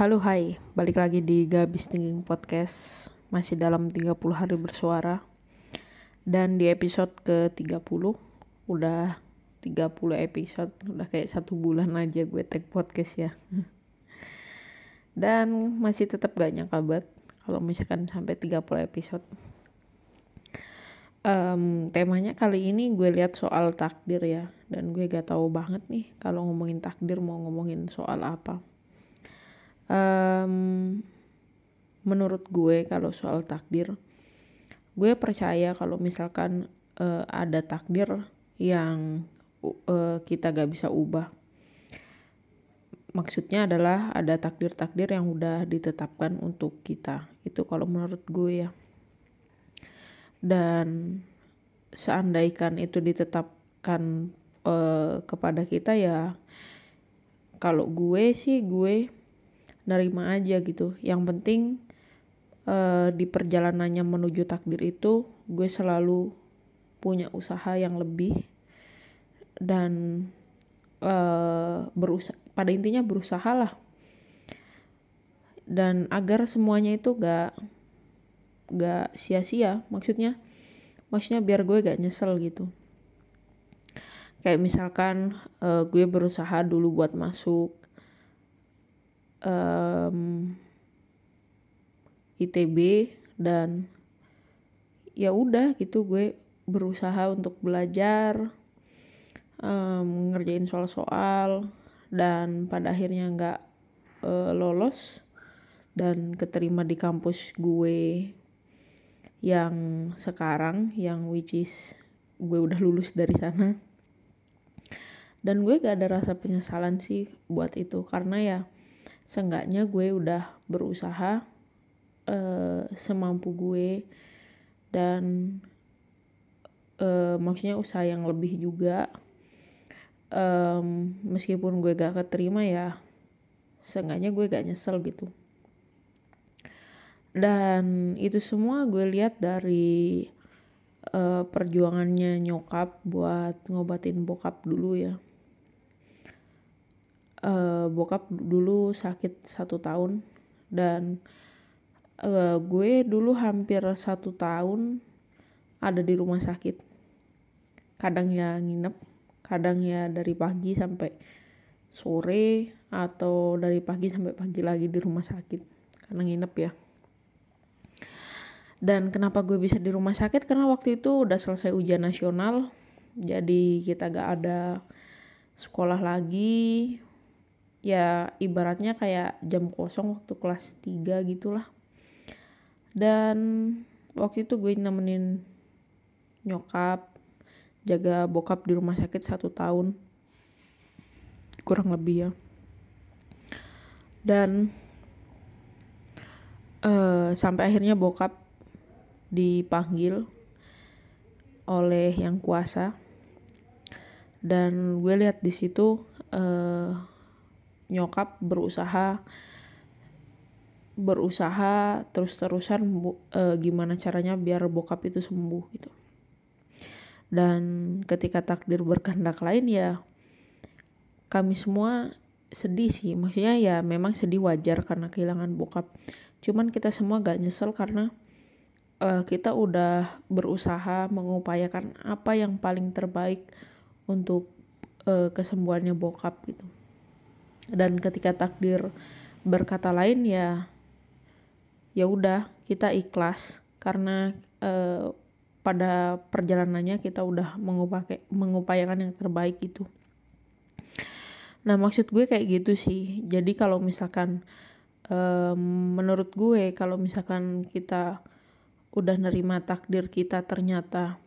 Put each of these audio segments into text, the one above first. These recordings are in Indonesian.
Halo hai, balik lagi di Gabis Thinking Podcast. Masih dalam 30 hari bersuara. Dan di episode ke-30 Udah 30 episode. Udah kayak satu bulan aja gue tag podcast ya. Dan masih tetap gak nyangka banget Kalau misalkan sampai 30 episode. Um, Temanya kali ini gue lihat soal takdir ya. Dan gue gak tahu banget nih Kalau ngomongin takdir mau ngomongin soal apa um, menurut gue kalau soal takdir gue percaya kalau misalkan uh, ada takdir yang uh, kita gak bisa ubah. Maksudnya adalah ada takdir-takdir yang udah ditetapkan untuk kita. Itu kalau menurut gue ya. Dan seandaikan itu ditetapkan uh, kepada kita ya kalau gue sih gue nerima aja gitu. Yang penting uh, di perjalanannya menuju takdir itu gue selalu punya usaha yang lebih dan uh, berusaha pada intinya berusaha lah. Dan agar semuanya itu gak gak sia-sia maksudnya maksudnya biar gue gak nyesel gitu. Kayak misalkan uh, gue berusaha dulu buat masuk um, ITB dan ya udah gitu gue berusaha untuk belajar um, ngerjain soal-soal dan pada akhirnya nggak uh, lolos dan keterima di kampus gue yang sekarang yang which is gue udah lulus dari sana. Dan gue gak ada rasa penyesalan sih buat itu karena ya seenggaknya gue udah berusaha uh, semampu gue dan uh, maksudnya usaha yang lebih juga. Um, meskipun gue gak keterima ya seenggaknya gue gak nyesel gitu. Dan itu semua gue lihat dari uh, perjuangannya nyokap buat ngobatin bokap dulu ya uh, bokap dulu sakit satu tahun dan uh, gue dulu hampir satu tahun ada di rumah sakit. Kadang ya nginep kadang ya dari pagi sampai sore atau dari pagi sampai pagi lagi di rumah sakit karena nginep ya. Dan kenapa gue bisa di rumah sakit? Karena waktu itu udah selesai ujian nasional jadi kita gak ada sekolah lagi ya ibaratnya kayak jam kosong waktu kelas 3 gitulah. Dan waktu itu gue nemenin nyokap jaga bokap di rumah sakit satu tahun. Kurang lebih ya. Dan uh, sampai akhirnya bokap dipanggil oleh yang kuasa. Dan gue lihat di situ uh, nyokap berusaha berusaha terus-terusan e, gimana caranya biar bokap itu sembuh gitu. Dan ketika takdir berkehendak lain ya kami semua sedih sih. Maksudnya ya memang sedih wajar karena kehilangan bokap. Cuman kita semua gak nyesel karena uh, kita udah berusaha mengupayakan apa yang paling terbaik untuk uh, kesembuhannya bokap gitu dan ketika takdir berkata lain ya ya udah kita ikhlas karena eh, pada perjalanannya kita udah mengupayakan, mengupayakan yang terbaik gitu. Nah maksud gue kayak gitu sih. Jadi kalau misalkan eh, menurut gue kalau misalkan kita udah nerima takdir kita ternyata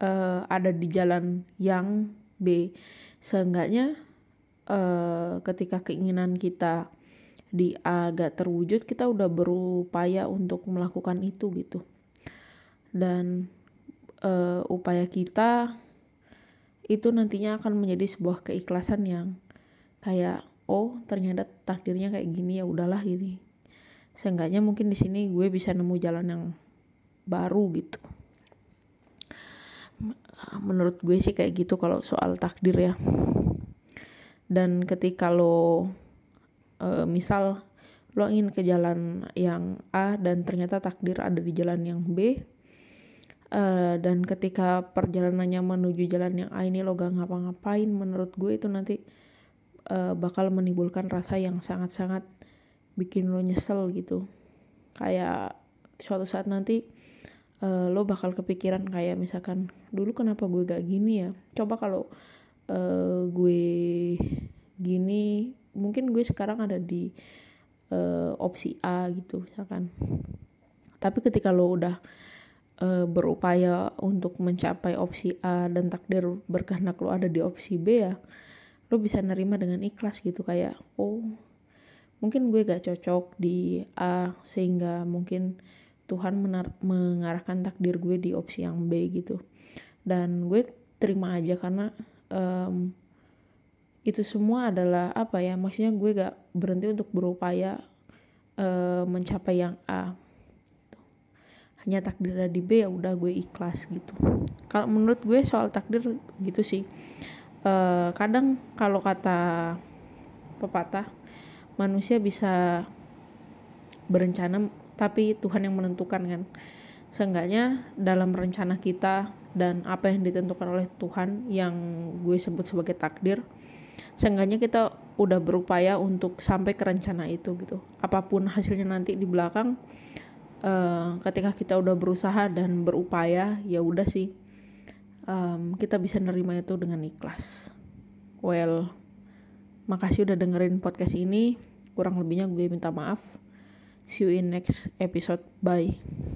eh, ada di jalan yang B, seenggaknya uh, ketika keinginan kita di agak terwujud kita udah berupaya untuk melakukan itu gitu. Dan uh, upaya kita itu nantinya akan menjadi sebuah keikhlasan yang kayak oh ternyata takdirnya kayak gini ya udahlah gini seenggaknya mungkin di sini gue bisa nemu jalan yang baru gitu. Menurut gue sih kayak gitu kalau soal takdir ya dan ketika lo uh, misal lo ingin ke jalan yang A dan ternyata takdir ada di jalan yang B uh, dan ketika perjalanannya menuju jalan yang A ini lo gak ngapa-ngapain menurut gue itu nanti uh, bakal menimbulkan rasa yang sangat-sangat bikin lo nyesel gitu. Kayak suatu saat nanti uh, lo bakal kepikiran kayak misalkan dulu kenapa gue gak gini ya? Coba kalau uh, gue gini mungkin gue sekarang ada di uh, opsi A gitu misalkan. Tapi ketika lo udah uh, berupaya untuk mencapai opsi A dan takdir berkehendak lo ada di opsi B ya lo bisa nerima dengan ikhlas gitu kayak oh mungkin gue gak cocok di A sehingga mungkin Tuhan mengarahkan takdir gue di opsi yang B gitu. Dan gue terima aja karena um, itu semua adalah apa ya maksudnya gue gak berhenti untuk berupaya uh, mencapai yang A. Hanya takdir di B ya udah gue ikhlas gitu. Kalau menurut gue soal takdir gitu sih. Uh, kadang kalau kata pepatah manusia bisa berencana tapi Tuhan yang menentukan kan. Seenggaknya dalam rencana kita dan apa yang ditentukan oleh Tuhan yang gue sebut sebagai takdir seenggaknya kita udah berupaya untuk sampai ke rencana itu gitu. Apa pun hasilnya nanti di belakang uh, ketika kita udah berusaha dan berupaya ya udah sih um, kita bisa nerima itu dengan ikhlas. Well makasih udah dengerin podcast ini. Kurang lebihnya gue minta maaf. See you in next episode. Bye